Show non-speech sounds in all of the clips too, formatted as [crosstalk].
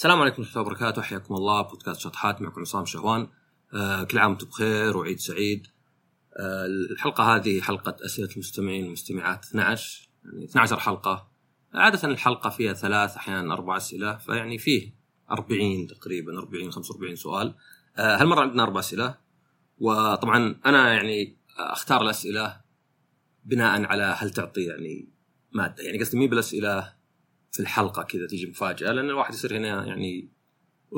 السلام عليكم ورحمة الله وبركاته. حياكم الله. بودكاست شطحات معكم عصام شهوان. آه كل عام وأنتم بخير وعيد سعيد. آه الحلقة هذه حلقة أسئلة المستمعين والمستمعات 12 يعني 12 حلقة. عادة الحلقة فيها ثلاث أحيانا أربع أسئلة. فيعني فيه 40 تقريبا 40 45 سؤال. آه هالمرة عندنا أربع أسئلة. وطبعا أنا يعني أختار الأسئلة بناء على هل تعطي يعني مادة. يعني قصدي مي بالأسئلة في الحلقة كذا تيجي مفاجأة لأن الواحد يصير هنا يعني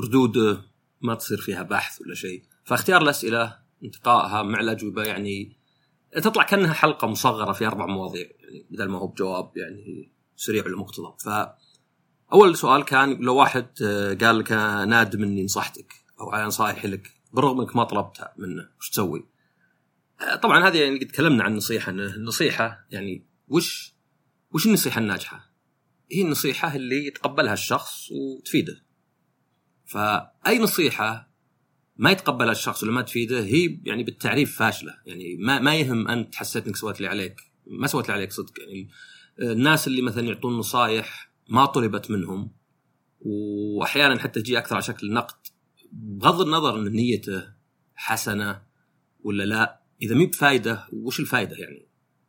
ردود ما تصير فيها بحث ولا شيء فاختيار الأسئلة انتقائها مع الاجوبه يعني تطلع كأنها حلقة مصغرة في أربع مواضيع يعني بدل ما هو بجواب يعني سريع ولا مقتضب ف أول سؤال كان لو واحد قال لك نادم اني نصحتك أو على نصائحي لك بالرغم إنك ما طلبتها منه وش تسوي؟ طبعا هذه يعني قد تكلمنا عن النصيحه النصيحة يعني وش وش النصيحة الناجحة؟ هي النصيحة اللي يتقبلها الشخص وتفيده. فأي نصيحة ما يتقبلها الشخص ولا ما تفيده هي يعني بالتعريف فاشلة. يعني ما, ما يهم أنت حسيت أنك سويت اللي عليك. ما سويت اللي عليك صدق. يعني الناس اللي مثلا يعطون نصايح ما طلبت منهم واحيانا حتى تجي أكثر على شكل نقد بغض النظر إن نيته حسنة ولا لا إذا مي بفائده وش الفائده يعني؟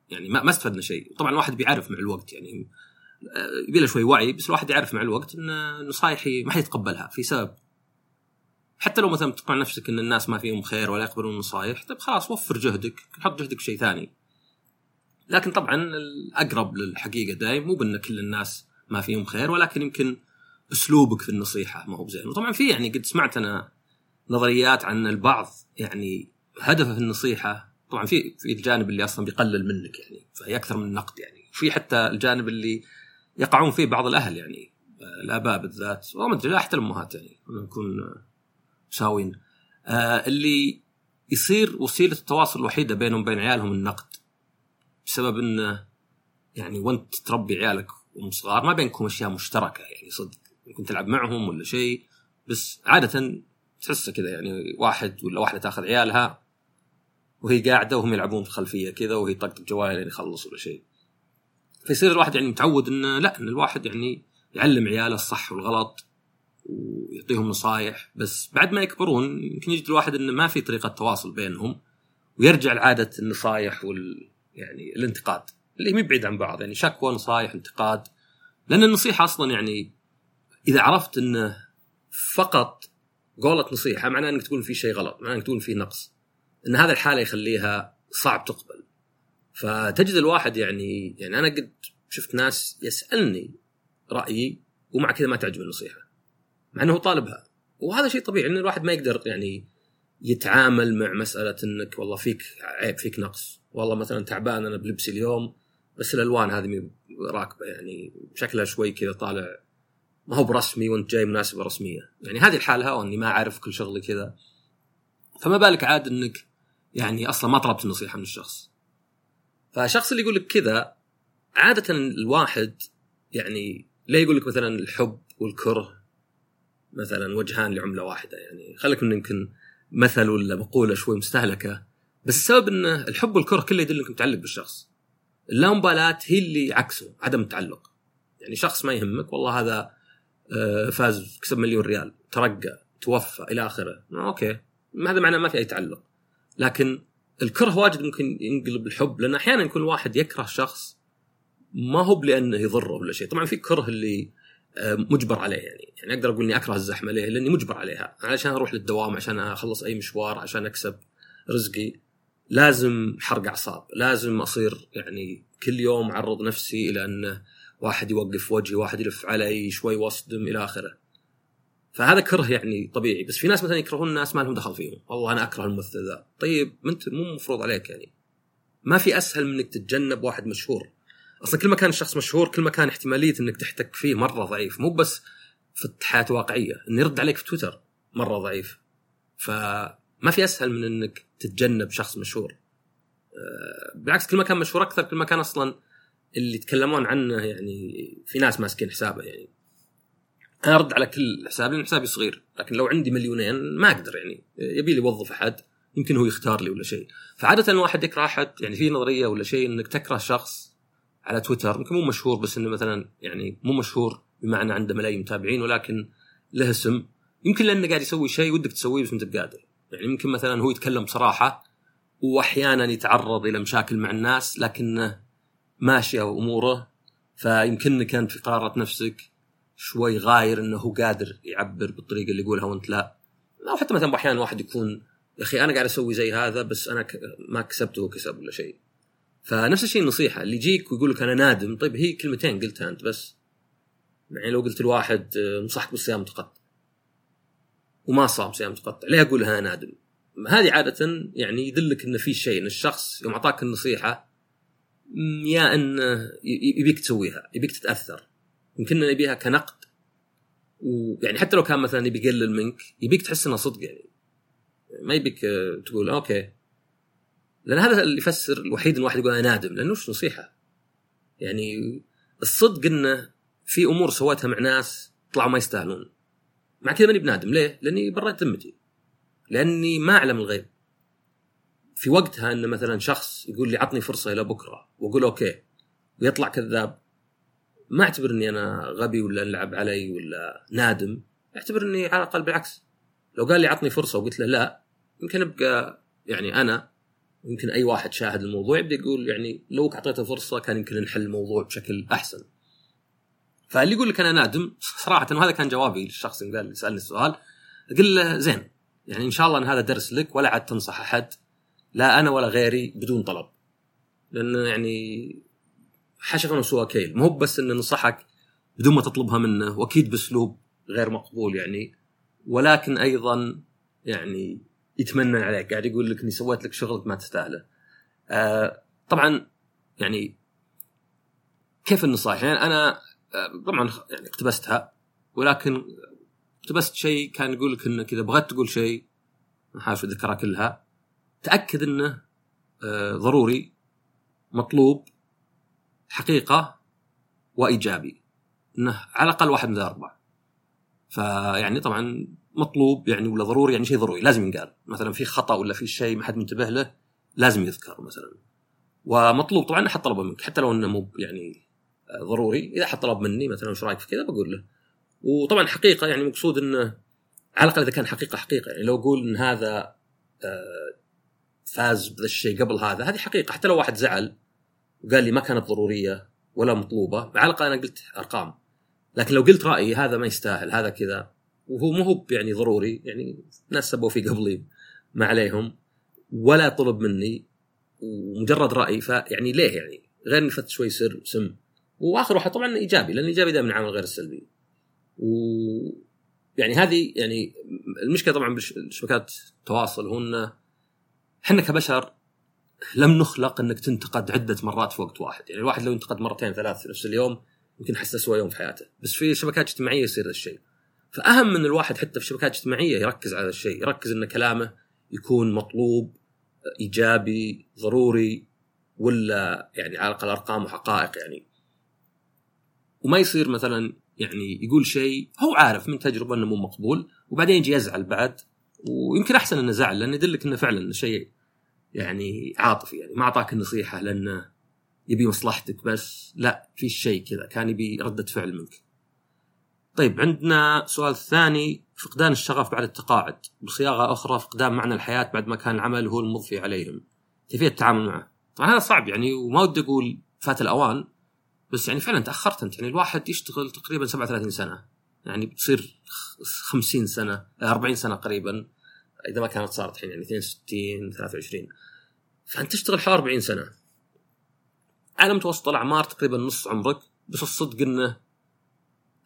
يعني ما, ما استفدنا شيء، طبعا الواحد بيعرف مع الوقت يعني يبي له شوي وعي بس الواحد يعرف مع الوقت ان نصايحي ما حد يتقبلها في سبب. حتى لو مثلا تقنع نفسك إن الناس ما فيهم خير ولا يقبلون النصايح طيب خلاص وفر جهدك حط جهدك في شيء ثاني. لكن طبعا الأقرب للحقيقة دايم مو بان كل الناس ما فيهم خير ولكن يمكن أسلوبك في النصيحة ما هو بزين. وطبعا في يعني قد سمعت أنا نظريات عن البعض يعني هدفه في النصيحة طبعا في في الجانب اللي أصلا بيقلل منك يعني فهي أكثر من النقد يعني. في حتى الجانب اللي يقعون فيه بعض الأهل يعني الآباء بالذات. وما أدري لا حتى الامهات يعني نكون مساويين. آه اللي يصير وسيلة التواصل الوحيدة بينهم وبين عيالهم النقد بسبب انه يعني وأنت تربي عيالك وهم صغار ما بينكم أشياء مشتركة يعني صدق. ممكن تلعب معهم ولا شيء بس عادة تحسه كذا يعني واحد ولا واحدة تأخذ عيالها وهي قاعدة وهم يلعبون في الخلفيه كذا وهي طقطق جوال لين يخلص ولا شيء. فيصير الواحد يعني متعود إنه لا إن الواحد يعني يعلم عياله الصح والغلط ويعطيهم نصايح بس بعد ما يكبرون يمكن يجد الواحد إنه ما في طريقة تواصل بينهم ويرجع لعادة النصايح وال يعني الانتقاد اللي مي بعيد عن بعض يعني شكوى نصايح انتقاد لأن النصيحة أصلا يعني إذا عرفت إنه فقط قولة نصيحة معناه إنك تقول في شيء غلط معناه إنك تقول في نقص إن هذا الحالة يخليها صعب تقبل. فتجد الواحد يعني يعني أنا قد شفت ناس يسألني رأيي ومع كذا ما تعجب النصيحة مع إنه طالبها. وهذا شيء طبيعي إن الواحد ما يقدر يعني يتعامل مع مسألة إنك والله فيك عيب فيك نقص. والله مثلا تعبان أنا بلبسي اليوم بس الألوان هذه راكبة يعني شكلها شوي كذا طالع ما هو برسمي وأنت جاي مناسبة رسمية. يعني هذه الحالة أو إني ما أعرف كل شغلي كذا. فما بالك عاد إنك يعني أصلا ما طلبت النصيحة من الشخص. فالشخص اللي يقول لك كذا عادة الواحد يعني لا يقول لك مثلا الحب والكره مثلا وجهان لعملة واحدة يعني خليك انه يمكن مثل ولا مقولة شوي مستهلكة. بس السبب إنه الحب والكره كله يدل إنك متعلق بالشخص. اللامبالاه هي اللي عكسه عدم التعلق. يعني شخص ما يهمك والله هذا آه، فاز كسب مليون ريال ترقى توفى إلى آخره. أوكي هذا معناه ما في أي تعلق. لكن الكره واجد ممكن ينقلب الحب لأن أحيانا يكون الواحد يكره شخص ما هو لأنه يضره ولا شيء. طبعا في كره اللي آه، مجبر عليه يعني. يعني أقدر أقول إني أكره الزحمة ليه؟ لأني مجبر عليها. علشان أروح للدوام عشان أخلص أي مشوار عشان أكسب رزقي. لازم حرق أعصاب. لازم أصير يعني كل يوم أعرض نفسي إلى انه واحد يوقف وجهي واحد يلف علي شوي واصدم إلى آخره. فهذا كره يعني طبيعي. بس في ناس مثلا يكرهون الناس ما لهم دخل فيهم. والله أنا أكره الممثل ذا. طيب أنت مو مفروض عليك يعني. ما في أسهل من إنك تتجنب واحد مشهور. أصلا كل ما كان الشخص مشهور كل ما كان احتمالية إنك تحتك فيه مرة ضعيف. مو بس في الحياة واقعية إنه يرد عليك في تويتر مرة ضعيف. فما في أسهل من إنك تتجنب شخص مشهور. آه، بالعكس كل ما كان مشهور أكثر كل ما كان أصلا اللي يتكلمون عنه يعني في ناس ماسكين حسابه يعني. أنا أرد على كل حساب لأن حسابي صغير لكن لو عندي مليونين ما أقدر يعني. يبي لي يوظف أحد يمكن هو يختار لي ولا شيء. فعادة الواحد يكره أحد يعني في نظرية ولا شيء إنك تكره شخص على تويتر يمكن مو مشهور بس إنه مثلا يعني مو مشهور بمعنى عنده ملايين متابعين ولكن له اسم. يمكن لأنه قاعد يسوي شيء ودك تسويه بس أنت بقادر يعني يمكن مثلا هو يتكلم بصراحة واحيانا يتعرض إلى مشاكل مع الناس لكنه ماشيه أموره. فيمكنك انت في قرارة نفسك شوي غاير إنه هو قادر يعبر بالطريقة اللي يقولها وأنت لا. أو حتى مثلا أحيانا واحد يكون يا أخي أنا قاعد أسوي زي هذا بس أنا. ما كسبت وهو كسب ولا شيء. فنفس الشيء النصيحة اللي يجيك ويقول لك أنا نادم. طيب هي كلمتين قلتها أنت بس. يعني لو قلت لواحد انصحك بالصيام متقطع وما صام صيام متقطع ليه أقول أنا نادم؟ هذه عادة يعني يدلك إن في شيء إن الشخص يوم أعطاك النصيحة يا إنه يبيك تسويها يبيك تتأثر. يمكن يبيها كنقد. ويعني حتى لو كان مثلا يبي يقلل منك يبيك تحس إنه صدق يعني. ما يبيك تقول okay. لأن هذا اللي يفسر الوحيد الواحد يقول أنا نادم لأنه وش نصيحة. يعني الصدق إنه في أمور سويتها مع ناس طلعوا ما يستاهلون. مع كذا ماني بنادم. ليه؟ لأني بريت ذمتي. لأني ما أعلم الغيب. في وقتها إن مثلا شخص يقول لي عطني فرصة إلى بكرة وأقول okay. ويطلع كذاب. ما أعتبر إني أنا غبي ولا نلعب علي ولا نادم أعتبر إني على الأقل بالعكس لو قال لي عطني فرصة وقلت له لا يمكن أبقى يعني أنا يمكن أي واحد شاهد الموضوع يبدأ يقول يعني لو أعطيته فرصة كان يمكن نحل الموضوع بشكل أحسن. فاللي يقول لك أنا نادم صراحة وهذا كان جوابي للشخص اللي قال سألني السؤال أقول له زين يعني إن شاء الله إن هذا درس لك ولا عاد تنصح أحد لا أنا ولا غيري بدون طلب. لأنه يعني حشفا وسوى كيل مو بس إنه نصحك بدون ما تطلبها منه وأكيد بأسلوب غير مقبول يعني ولكن أيضا يعني يتمنى عليك قاعد يقول لك إني سويت لك شغل ما تستاهله. آه طبعا يعني كيف النصائح؟ يعني أنا آه طبعا يعني اقتبستها ولكن اقتبست شيء كان يقول لك إنك إذا بغيت تقول شيء احاول اذكرها كلها تأكد إنه آه ضروري مطلوب حقيقة وإيجابي. إنه على الأقل واحد من الاربعه. فيعني طبعا مطلوب يعني ولا ضروري يعني شيء ضروري لازم ينقال. مثلا في خطأ ولا في شيء ما حد منتبه له لازم يذكر مثلا. ومطلوب طبعا احد طلبه منك حتى لو إنه مو يعني ضروري إذا احد طلب مني مثلا وش رأيك في كذا بقول له. وطبعا حقيقة يعني مقصود إنه على الأقل إذا كان حقيقة حقيقة. يعني لو أقول إن هذا فاز بذا الشيء قبل هذا هذه حقيقة. حتى لو واحد زعل وقال لي ما كانت ضرورية ولا مطلوبة. على الأقل أنا قلت أرقام. لكن لو قلت رأيي هذا ما يستاهل هذا كذا. وهو مو هو يعني ضروري يعني ناس سبوا فيه قبلي ما عليهم ولا طلب مني ومجرد رأي. فيعني ليه يعني؟ غير إني شوي سر سم. وآخر واحد طبعا إيجابي لأن الايجابي دائما عامل غير السلبي و يعني هذه يعني المشكلة طبعا بشبكات التواصل هو انه إحنا كبشر لم نخلق أنك تنتقد عدة مرات في وقت واحد، يعني الواحد لو انتقد مرتين ثلاث في نفس اليوم يمكن حس اسوء يوم في حياته، بس في شبكات اجتماعية يصير الشيء. فأهم من الواحد حتى في شبكات اجتماعية يركز على الشيء، يركز إن كلامه يكون مطلوب إيجابي ضروري ولا يعني على الأقل أرقام وحقائق يعني. وما يصير مثلا يعني يقول شيء هو عارف من تجربة إنه مو مقبول وبعدين يجي يزعل بعد ويمكن أحسن إنه زعل لأنه يدلك إنه فعلا شيء يعني عاطفي يعني ما أعطاك النصيحة لأنه يبي مصلحتك بس لا في شيء كذا كان يبي ردة فعل منك. طيب عندنا سؤال ثاني فقدان الشغف بعد التقاعد بصياغة أخرى فقدان معنى الحياة بعد ما كان العمل هو المضفي عليهم. كيفيه التعامل معه؟ طبعا هذا صعب يعني وما ودي أقول فات الأوان بس يعني فعلا تأخرت أنت يعني الواحد يشتغل تقريبا 37 سنة يعني بتصير 50 سنة 40 سنة قريبا إذا ما كانت صارت الحين يعني 62 23 فأنت تشتغل حوالي 40 سنة. على متوسط الاعمار تقريبا نص عمرك بس الصدق إنه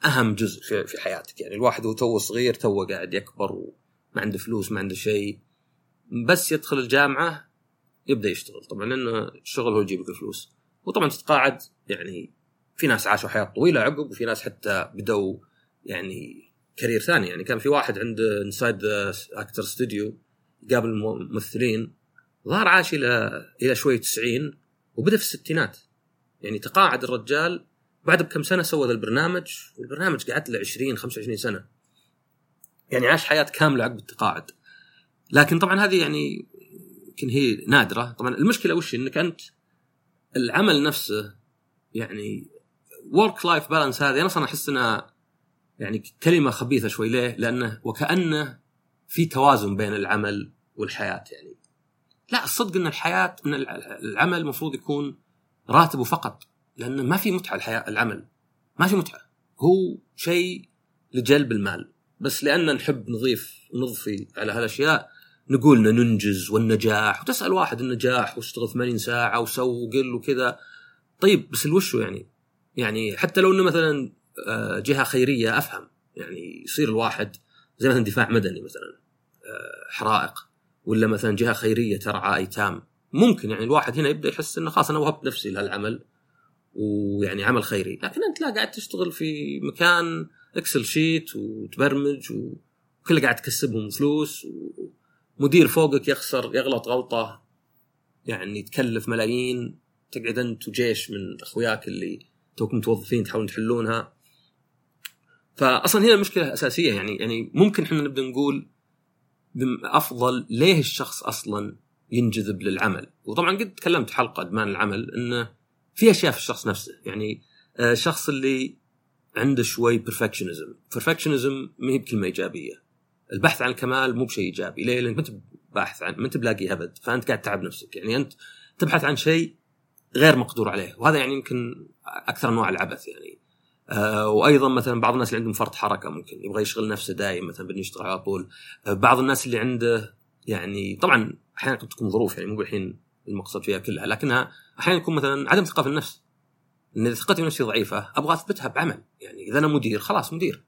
أهم جزء في, في حياتك. يعني الواحد هو تو صغير تو قاعد يكبر وما عنده فلوس ما عنده شيء. بس يدخل الجامعة يبدأ يشتغل. طبعا لأنه الشغل هو يجيب لك الفلوس. وطبعا تتقاعد يعني في ناس عاشوا حياة طويلة عقب وفي ناس حتى بدوا يعني career ثاني. يعني كان في واحد عنده Inside Actors Studio يقابل ممثلين ظهر عاش إلى إلى شوي 90 وبدأ في الستينات. يعني تقاعد الرجال بعد بكم سنة سوى ذا البرنامج والبرنامج قعد له 20 25 سنة. يعني عاش حياة كاملة عقب التقاعد. لكن طبعا هذه يعني يمكن هي نادرة. طبعا المشكلة وش؟ إنك أنت العمل نفسه يعني ورك لايف بالانس هذه أنا أصلا أحس إنها يعني كلمة خبيثة شوي ليه؟ لأنه وكأنه في توازن بين العمل والحياة يعني. لا الصدق إن الحياة إن العمل المفروض يكون راتبه فقط لأنه ما في متعة الحياة العمل. ما في متعة. هو شيء لجلب المال. بس لأن نحب نضيف ونضفي على هالأشياء نقول ننجز والنجاح. وتسأل واحد النجاح واشتغل 80 ساعة وسوي وقل وكذا. طيب بس الوش يعني؟ يعني حتى لو إنه مثلا جهة خيرية أفهم. يعني يصير الواحد زي مثلا دفاع مدني مثلا آه، حرائق ولا مثلا جهة خيرية ترعى ايتام ممكن يعني الواحد هنا يبدأ يحس إنه خلاص أنا وهبت نفسي لهالعمل ويعني عمل خيري. لكن أنت لا قاعد تشتغل في مكان Excel sheet وتبرمج وكله قاعد تكسبهم فلوس ومدير فوقك يخسر يغلط غلطة يعني تكلف ملايين تقعد أنت وجيش من أخوياك اللي توكم متوظفين تحاولون تحلونها. فأصلا هنا المشكلة أساسية يعني يعني ممكن إحنا نبدأ نقول أفضل ليه الشخص أصلا ينجذب للعمل؟ وطبعا قد تكلمت حلقة إدمان العمل إنه في أشياء في الشخص نفسه يعني الشخص آه، اللي عنده شوي perfectionism perfectionism ما هي بكلمة إيجابية. البحث عن الكمال مو بشيء إيجابي. ليه؟ لأنك ما انت باحث عن ما انت بلاقي أبد. فأنت قاعد تعب نفسك. يعني أنت تبحث عن شيء غير مقدور عليه. وهذا يعني يمكن أكثر انواع العبث يعني. آه وأيضا مثلا بعض الناس اللي عندهم فرط حركة ممكن يبغى يشغل نفسه دايم مثلا بده يشتغل على طول. آه بعض الناس اللي عنده يعني طبعا أحيانا قد تكون ظروف يعني مو الحين المقصد فيها كلها لكنها أحيانا يكون مثلا عدم ثقة في النفس. إن إذا ثقتي في نفسي ضعيفة أبغى أثبتها بعمل. يعني إذا أنا مدير خلاص مدير.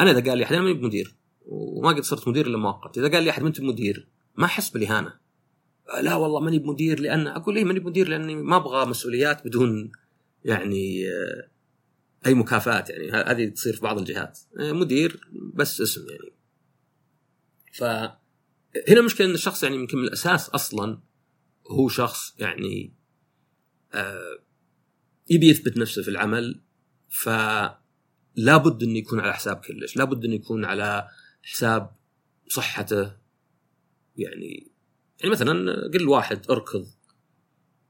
أنا إذا قال لي أحد أنا ماني بمدير وما قد صرت مدير إلا مؤقت. إذا قال لي أحد ما أنت مدير ما أحس بالإهانة. لا والله ماني بمدير لأن أقول ليه ماني بمدير لأني ما أبغى مسؤوليات بدون يعني آه، أي مكافآت يعني هذه تصير في بعض الجهات. آه، مدير بس اسم يعني. ف هنا المشكلة إن الشخص يعني يمكن من الأساس أصلا هو شخص يعني آه يبي يثبت نفسه في العمل فلا بد إنه يكون على حساب كلش. لا بد إنه يكون على حساب صحته. يعني يعني مثلا قل واحد أركض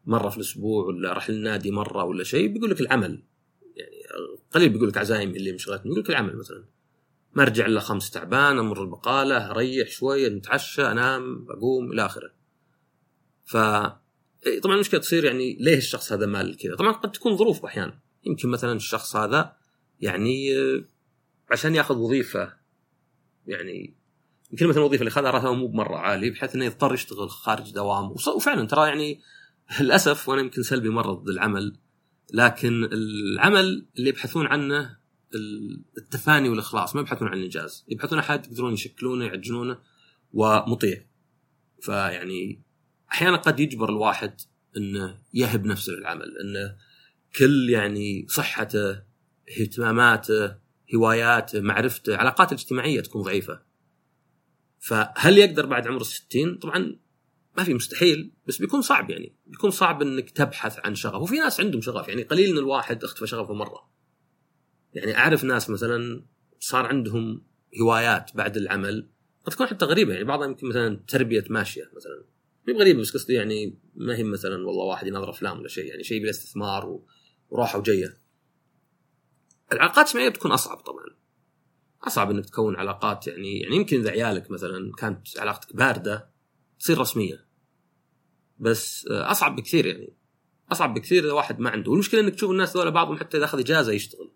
مرة في الأسبوع ولا راح للنادي مرة ولا شيء بيقول لك العمل. يعني قليل بيقول لك عزايم اللي مشغلتني يقول لك العمل مثلا. ما ارجع الا خمس تعبان أمر البقاله اريح شوية نتعشى أنام أقوم إلى آخره. ف إيه، طبعا المشكلة تصير يعني ليه الشخص هذا مال كذا؟ طبعا قد تكون ظروف أحيانا. يمكن مثلا الشخص هذا يعني آه، عشان يأخذ وظيفة يعني يمكن مثلا الوظيفة اللي خذها راتبها مو بمرة عالي بحيث إنه يضطر يشتغل خارج دوام. وفعلا ترى يعني للأسف وأنا يمكن سلبي مره ضد العمل لكن العمل اللي يبحثون عنه التفاني والإخلاص ما يبحثون عن الإنجاز. يبحثون عن يقدرون يشكلونه يعجنونه ومطيع. فيعني أحيانا قد يجبر الواحد إنه يهب نفسه للعمل إنه كل يعني صحته اهتماماته هواياته معرفته علاقاته الاجتماعية تكون ضعيفة. فهل يقدر بعد عمر الستين؟ طبعا ما في مستحيل بس بيكون صعب يعني. بيكون صعب إنك تبحث عن شغف. وفي ناس عندهم شغف يعني قليل إن الواحد اختفى شغفه مرة. يعني أعرف ناس مثلا صار عندهم هوايات بعد العمل قد تكون حتى غريبة. يعني بعضها يمكن مثلا تربية ماشية مثلا. مو غريبه بس قصدي يعني ما هي مثلا والله واحد ينظر أفلام ولا شيء. يعني شيء بالاستثمار وراحة وجايه العلاقات الاجتماعية بتكون أصعب طبعا. أصعب إنك تكون علاقات يعني يعني يمكن إذا عيالك مثلا كانت علاقتك باردة تصير رسمية. بس أصعب بكثير يعني. أصعب بكثير إذا واحد ما عنده. والمشكلة إنك تشوف الناس ذولا بعضهم حتى إذا أخذ إجازة يشتغل.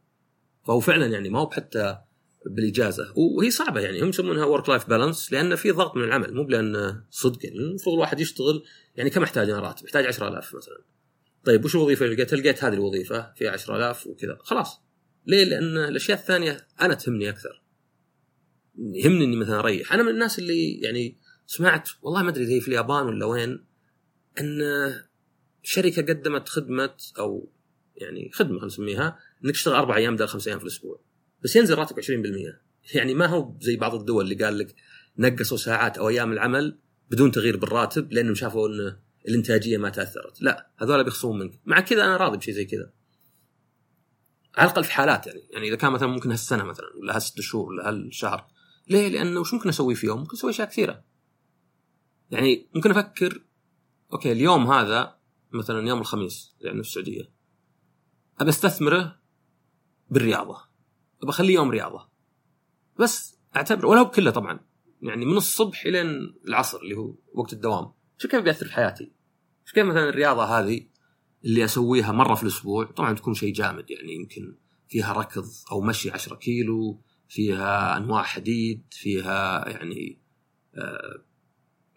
فهو فعلا يعني ما هو حتى بالإجازة. وهي صعبة يعني. هم يسمونها ورك لايف بالانس لأن في ضغط من العمل. مو بلأن صدق يعني. المفروض الواحد يشتغل. يعني كم أحتاج أنا راتب؟ يحتاج 10000 مثلا. طيب وش الوظيفة؟ اللي لقيتها؟ لقيت هذه الوظيفة فيها 10000 وكذا. خلاص. ليه؟ لأن الأشياء الثانية أنا تهمني أكثر. يهمني إني مثلا أريح. أنا من الناس اللي يعني سمعت والله ما أدري هي في اليابان ولا وين إن شركة قدمت خدمة أو يعني خدمة خلينا نسميها إنك تشتغل أربع أيام بدل خمس أيام في الأسبوع. بس ينزل راتبك 20% يعني ما هو زي بعض الدول اللي قال لك نقصوا ساعات أو أيام العمل بدون تغيير بالراتب لأنهم شافوا إن الإنتاجية ما تأثرت. لا هذول بيخصمون منك. مع كذا أنا راضي بشيء زي كذا. على الأقل في حالات يعني. يعني إذا كان مثلا ممكن هالسنة مثلا ولا هالست شهور ولا هالشهر. ليه؟ لأنه وش ممكن أسوي في يوم؟ ممكن أسوي أشياء كثيرة. يعني ممكن أفكر أوكي اليوم هذا مثلا يوم الخميس يعني في السعودية ابى أستثمره بالرياضة ابى أخليه يوم رياضة. بس أعتبر ولو كله طبعا يعني من الصبح إلين العصر اللي هو وقت الدوام شوف كيف بيأثر في حياتي. شوف كيف مثلا الرياضة هذه اللي أسويها مرة في الأسبوع طبعا تكون شيء جامد يعني يمكن فيها ركض أو مشي 10 كيلو فيها أنواع حديد فيها يعني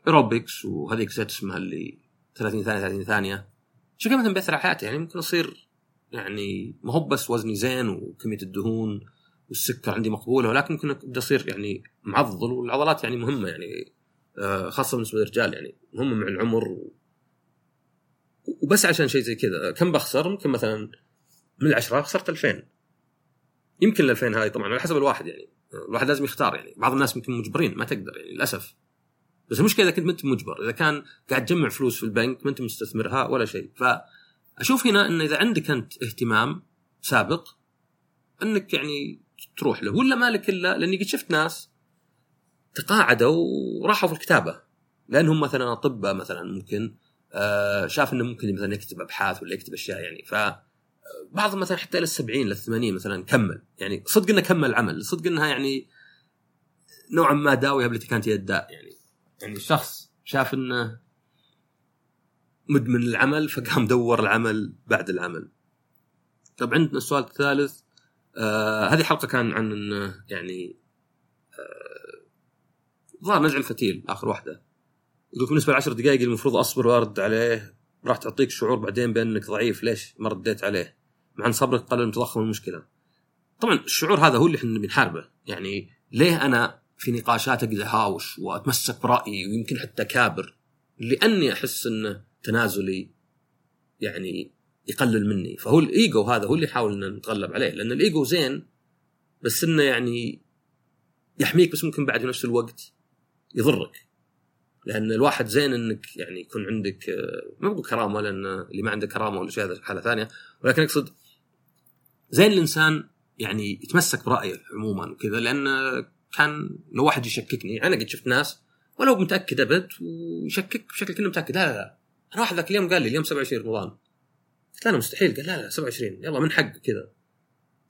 ايروبكس وهذيك زيت اسمها اللي 30 ثانية 30 ثانية. شو مثلا بيأثر على حياتي يعني ممكن اصير يعني ما هو بس وزني زين وكمية الدهون والسكر عندي مقبولة ولكن ممكن ابدا اصير يعني معضل والعضلات يعني مهمة يعني آه، خاصة بالنسبة للرجال يعني مهمة مع العمر. وبس عشان شيء زي كذا. كم بخسر؟ ممكن مثلا من العشرة خسرت 2000 يمكن ال 2000 هاي طبعا على حسب الواحد يعني الواحد لازم يختار يعني. بعض الناس يمكن مجبرين ما تقدر يعني للأسف. بس المشكلة إذا كنت أنت مجبر إذا كان قاعد تجمع فلوس في البنك ما أنت مستثمرها ولا شيء. فأشوف هنا إن إذا عندك أنت اهتمام سابق إنك يعني تروح له. ولا مالك إلا لأني قد شفت ناس تقاعدوا وراحوا في الكتابة. لأنهم مثلا أطباء مثلا ممكن آه شاف إنه ممكن مثلا يكتب أبحاث ولا يكتب أشياء يعني. ف بعضهم مثلا حتى إلى السبعين إلى الثمانين مثلا كمل. يعني صدق إنه كمل العمل صدق إنها يعني نوعا ما داوية بالتي كانت هي الداء يعني. يعني شخص شاف إنه مدمن العمل فقام دور العمل بعد العمل. طب عندنا السؤال الثالث. آه هذه حلقة كان عن انه يعني آه نزع الفتيل آخر واحدة. يقول بالنسبة لعشر دقائق المفروض أصبر وأرد عليه. راح تعطيك شعور بعدين بأنك ضعيف. ليش ما رديت عليه؟ مع إن صبرك قلل من تضخم المشكلة. طبعا الشعور هذا هو اللي إحنا بنحاربه. يعني ليه أنا في نقاشات أقدر اهاوش وأتمسك برأيي ويمكن حتى كابر لأني أحس انه تنازلي يعني يقلل مني. فهو الإيجو هذا هو اللي يحاول إن نتغلب عليه لأن الإيجو زين بس إنه يعني يحميك بس ممكن بعد نفس الوقت يضرك. لأن الواحد زين إنك يعني يكون عندك ما بقول كرامة لأن اللي ما عنده كرامة ولا شيء هذا حالة ثانية. ولكن أقصد زين الإنسان يعني يتمسك برأيه عموما وكذا لأن كان لو واحد يشككني. أنا قد شفت ناس ولو متاكد ابد ويشكك بشكل كأنه متأكد. لا لا لا. أنا واحد ذاك اليوم قال لي اليوم 27 رمضان. قلت له مستحيل. قال لا لا 27 يلا من حق كذا.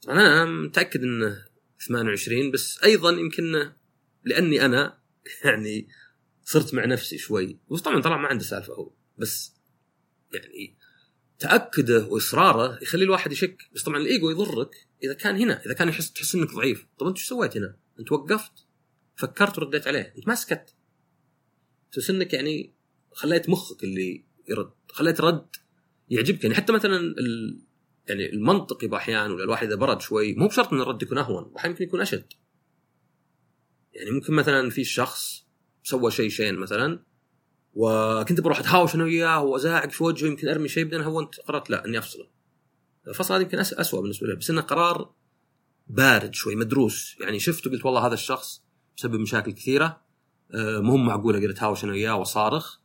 أنا متأكد إنه 28 بس أيضا يمكن لأني أنا [laughs] يعني صرت مع نفسي شوي. وطبعا طلع ما عنده سالفة هو. بس يعني تأكده وإصراره يخلي الواحد يشك. بس طبعا الإيجو يضرك إذا كان هنا إذا كان يحس تحس إنك ضعيف. طب أنت إيش سويت هنا؟ انت وقفت فكرت ورديت عليه. انت ما سكت. بس إنك يعني خليت مخك اللي يرد خليت رد يعجبك. يعني حتى مثلا ال... يعني المنطقي بأحيان ولا الواحد إذا برد شوي مو بشرط إن الرد يكون أهون أحيانا يمكن يكون أشد. يعني ممكن مثلا في شخص سوى شيء شين مثلا وكنت بروح أتهاوش أنا وياه وازاعق في وجهه يمكن أرمي شيء بعدين هونت قررت لا إني أفصله. الفصل هذا يمكن اسوء بالنسبة لي بس إنه قرار بارد شوي مدروس. يعني شفته قلت والله هذا الشخص بسبب مشاكل كثيرة آه، مو معقولة أقدر أتهاوش أنا وياه واصارخ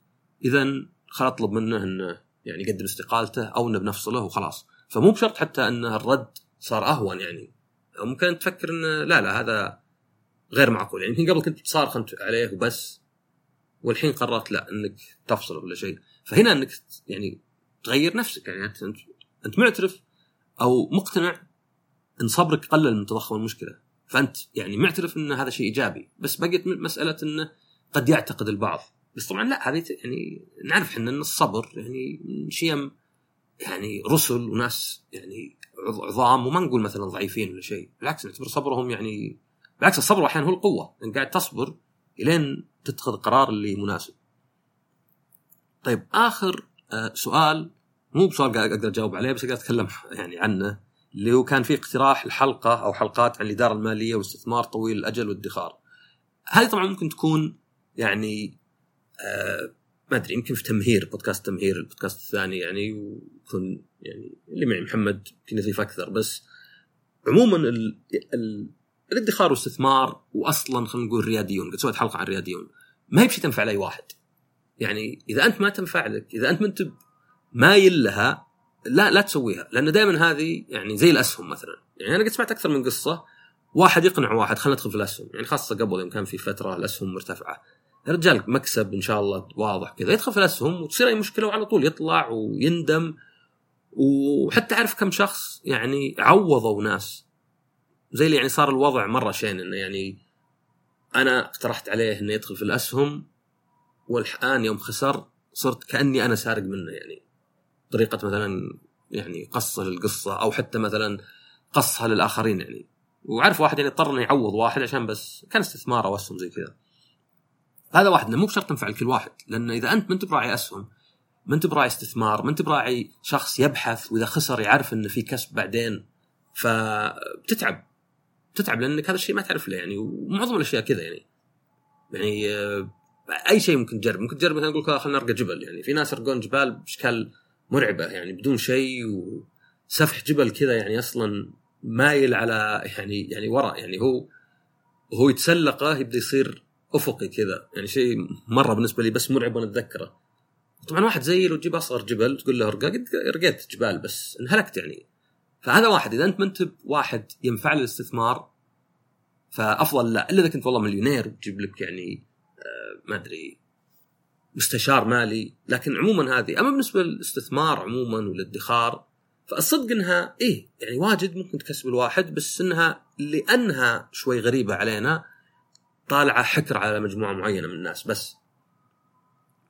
اذا خل أطلب منه انه يعني يقدم استقالته أو إنه بنفصله وخلاص. فمو بشرط حتى إن الرد صار أهون يعني. ممكن تفكر انه لا لا هذا غير معقول. يعني يمكن قبل كنت تصارخ أنت عليه وبس والحين قررت لا إنك تفصل ولا شيء. فهنا إنك يعني تغير نفسك. يعني أنت أنت معترف أو مقتنع إن صبرك قلل من تضخم المشكلة. فأنت يعني معترف إن هذا شيء إيجابي بس بقيت مسألة انه قد يعتقد البعض. بس طبعا لا هذه يعني نعرف إحنا إن الصبر يعني شيم يعني رسل وناس يعني عظام وما نقول مثلا ضعيفين ولا شيء. بالعكس نعتبر صبرهم يعني بالعكس الصبر أحيانا هو القوة. انك قاعد تصبر إلين تتخذ قرار اللي مناسب. طيب آخر آه، سؤال مو بسؤال أقدر أجاوب عليه بس أقدر أتكلم يعني عنه. اللي هو كان في اقتراح الحلقة أو حلقات عن الإدارة المالية والاستثمار طويل الأجل والادخار. هذه طبعا ممكن تكون يعني آه ما أدري يمكن في تمهير بودكاست تمهير البودكاست الثاني يعني ويكون يعني اللي معي محمد يمكن يضيف أكثر بس عموما ال ال الادخار والاستثمار واصلا خلينا نقول الرياديون قد سويت حلقة عن الرياديون ما هي بشيء تنفع لأي واحد يعني إذا أنت ما تنفع لك إذا أنت ما انت مايل لها لا لا تسويها لأن دائما هذه يعني زي الأسهم مثلا. يعني أنا قد سمعت أكثر من قصة واحد يقنع واحد خلينا ندخل في الأسهم. يعني خاصة قبل يوم كان في فترة الأسهم مرتفعة. يا رجال مكسب إن شاء الله واضح كذا. يدخل في الأسهم وتصير أي مشكلة وعلى طول يطلع ويندم. وحتى أعرف كم شخص يعني عوضوا ناس. زي اللي يعني صار الوضع مرة شين إنه يعني أنا اقترحت عليه إنه يدخل في الأسهم والان يوم خسر صرت كأني أنا سارق منه يعني. طريقة مثلا يعني قصه للقصة أو حتى مثلا قصها للآخرين يعني. وعرف واحد يعني اضطر إنه يعوض واحد عشان بس كان استثمار أو اسهم زي كذا. هذا واحد مو بشرط تنفع لكل واحد لأن إذا أنت ما أنت براعي أسهم ما أنت براعي استثمار ما أنت براعي شخص يبحث وإذا خسر يعرف إنه في كسب بعدين فبتتعب تتعب لأنك هذا الشيء ما تعرف له يعني. ومعظم الأشياء كذا يعني. يعني آه، أي شيء ممكن تجرب. ممكن تجرب مثلا نقول خلينا نرقى جبل يعني. في ناس يرقون جبال بإشكال مرعبة يعني بدون شيء وسفح جبل كذا يعني أصلا مايل على يعني يعني وراء يعني هو هو يتسلقه يبدأ يصير أفقي كذا يعني شيء مرة بالنسبة لي بس مرعب وأنا أتذكره. طبعا واحد زي لو تجيب أصغر جبل تقول له أرقى قد رقيت جبال بس انهلكت يعني. فهذا واحد إذا أنت ما أنت واحد ينفع الاستثمار فأفضل لا. إلا إذا كنت والله مليونير وتجيب لك يعني آه ما أدري مستشار مالي لكن عموما هذه أما بالنسبة للاستثمار عموما والادخار فالصدق إنها إيه يعني واجد ممكن تكسب الواحد بس إنها لأنها شوي غريبة علينا طالعة حكر على مجموعة معينة من الناس بس.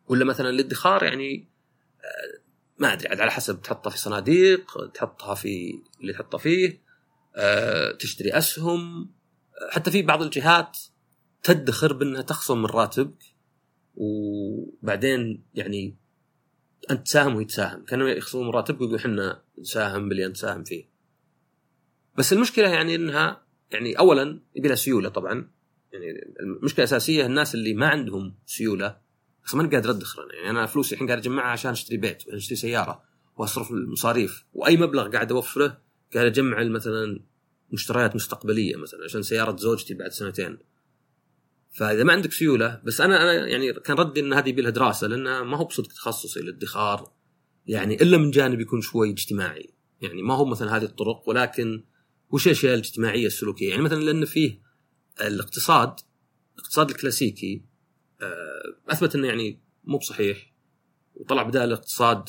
ولا مثلا الادخار يعني آه، ما أدري على حسب تحطها في صناديق تحطها في اللي تحطها فيه آه، تشتري أسهم حتى في بعض الجهات تدخر بأنها تخصم من راتبك. وبعدين يعني أنت تساهم وهي تساهم. كانوا يخصمون راتبك ويقول إحنا نساهم باللي أنت تساهم فيه. بس المشكلة يعني إنها يعني اولا يبي لها سيولة طبعا. يعني المشكلة الأساسية الناس اللي ما عندهم سيولة بس ماني قادر ادخر يعني أنا فلوسي الحين قاعد أجمعها عشان أشتري بيت أشتري سيارة وأصرف المصاريف. وأي مبلغ قاعد أوفره قاعد أجمع مثلا مشتريات مستقبلية مثلا عشان سيارة زوجتي بعد سنتين. فإذا ما عندك سيولة بس أنا أنا يعني كان ردي إن هذه يبي لها دراسة لانها ما هو بصدق تخصصي الادخار يعني إلا من جانب يكون شوي اجتماعي. يعني ما هو مثلا هذه الطرق ولكن وش الاشياء الاجتماعية السلوكية. يعني مثلا لأن فيه الاقتصاد الاقتصاد الكلاسيكي آه، أثبت إنه يعني مو بصحيح وطلع بدال الاقتصاد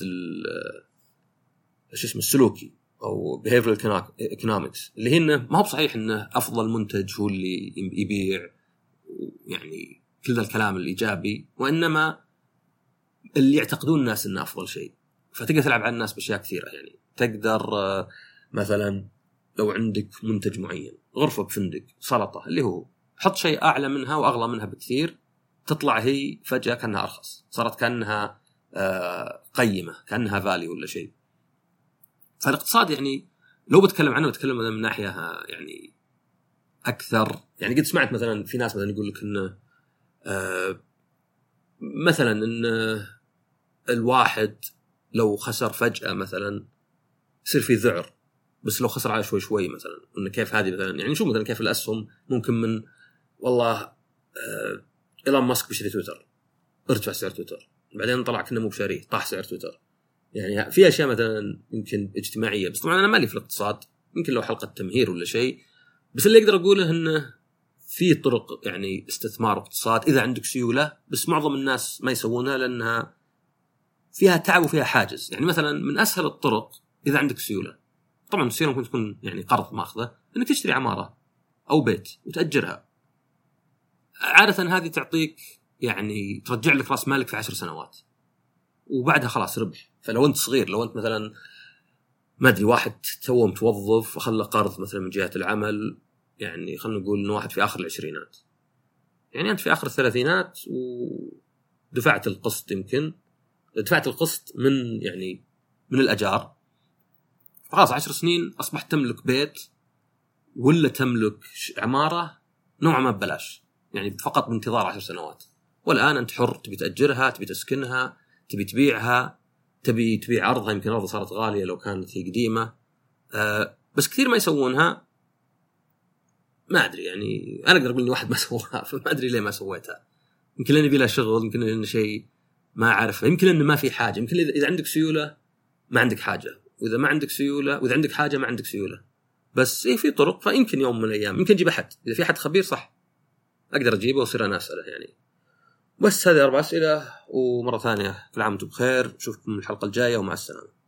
شو اسمه السلوكي أو behavioral economics اللي هي إنه ما هو بصحيح إنه أفضل منتج هو اللي يبيع. يعني كل الكلام الإيجابي وإنما اللي يعتقدون الناس إنه أفضل شيء. فتقدر تلعب على الناس بأشياء كثيرة يعني. تقدر آه، مثلا لو عندك منتج معين غرفة بفندق سلطة اللي هو حط شيء أعلى منها وأغلى منها بكثير تطلع هي فجأة كأنها أرخص. صارت كأنها آه، قيمة كأنها فالي ولا شيء. فالاقتصاد يعني لو بتكلم عنه بتكلم من ناحية يعني أكثر. يعني قد سمعت مثلا في ناس مثلا يقول لك انه آه مثلا إن الواحد لو خسر فجأة مثلا يصير في ذعر. بس لو خسر على شوي شوي مثلا. انه كيف هذه مثلا؟ يعني شوف مثلا كيف الأسهم ممكن من والله آه إيلون ماسك بيشتري تويتر. ارتفع سعر تويتر. بعدين طلع كنا مو بشاريه طاح سعر تويتر. يعني في أشياء مثلا يمكن اجتماعية. بس طبعا أنا مالي في الاقتصاد. يمكن لو حلقة تمهير ولا شيء بس اللي أقدر أقوله إنه في طرق يعني استثمار واقتصاد إذا عندك سيولة بس معظم الناس ما يسوونها لأنها فيها تعب وفيها حاجز. يعني مثلا من أسهل الطرق إذا عندك سيولة. طبعا السيولة ممكن تكون يعني قرض ماخذة إنك تشتري عمارة أو بيت وتأجرها. عاده هذه تعطيك يعني ترجع لك رأس مالك في عشر سنوات. وبعدها خلاص ربح. فلو أنت صغير لو أنت مثلا ما أدري واحد تو متوظف وخلى قرض مثلا من جهة العمل يعني خلينا نقول إنه واحد في آخر العشرينات. يعني أنت في آخر الثلاثينات ودفعت القسط يمكن. دفعت القسط من يعني من الأجار. فخلاص عشر سنين أصبحت تملك بيت ولا تملك عمارة نوعا ما ببلاش. يعني فقط بانتظار عشر سنوات. والآن أنت حر تبي تأجرها تبي تسكنها تبي تبيعها. تبي تبيع ارضها يمكن ارضها صارت غالية لو كانت هي قديمة. أه بس كثير ما يسوونها. ما أدري يعني أنا أقدر أقول اني واحد ما [laughs] سواها فما أدري ليه ما سويتها. يمكن لأني بلا شغل يمكن لأنه شيء ما أعرفه يمكن انه ما في حاجة يمكن إذا عندك سيولة ما عندك حاجة وإذا ما عندك سيوله وإذا عندك حاجة ما عندك سيولة. بس إيه في طرق فيمكن يوم من الأيام يمكن أجيب أحد. إذا في أحد خبير صح. أقدر أجيبه وأصير أنا أسأله يعني. بس هذه أربع أسئلة ومرة ثانية كل عام وأنتم بخير. نشوفكم الحلقة الجاية ومع السلامة.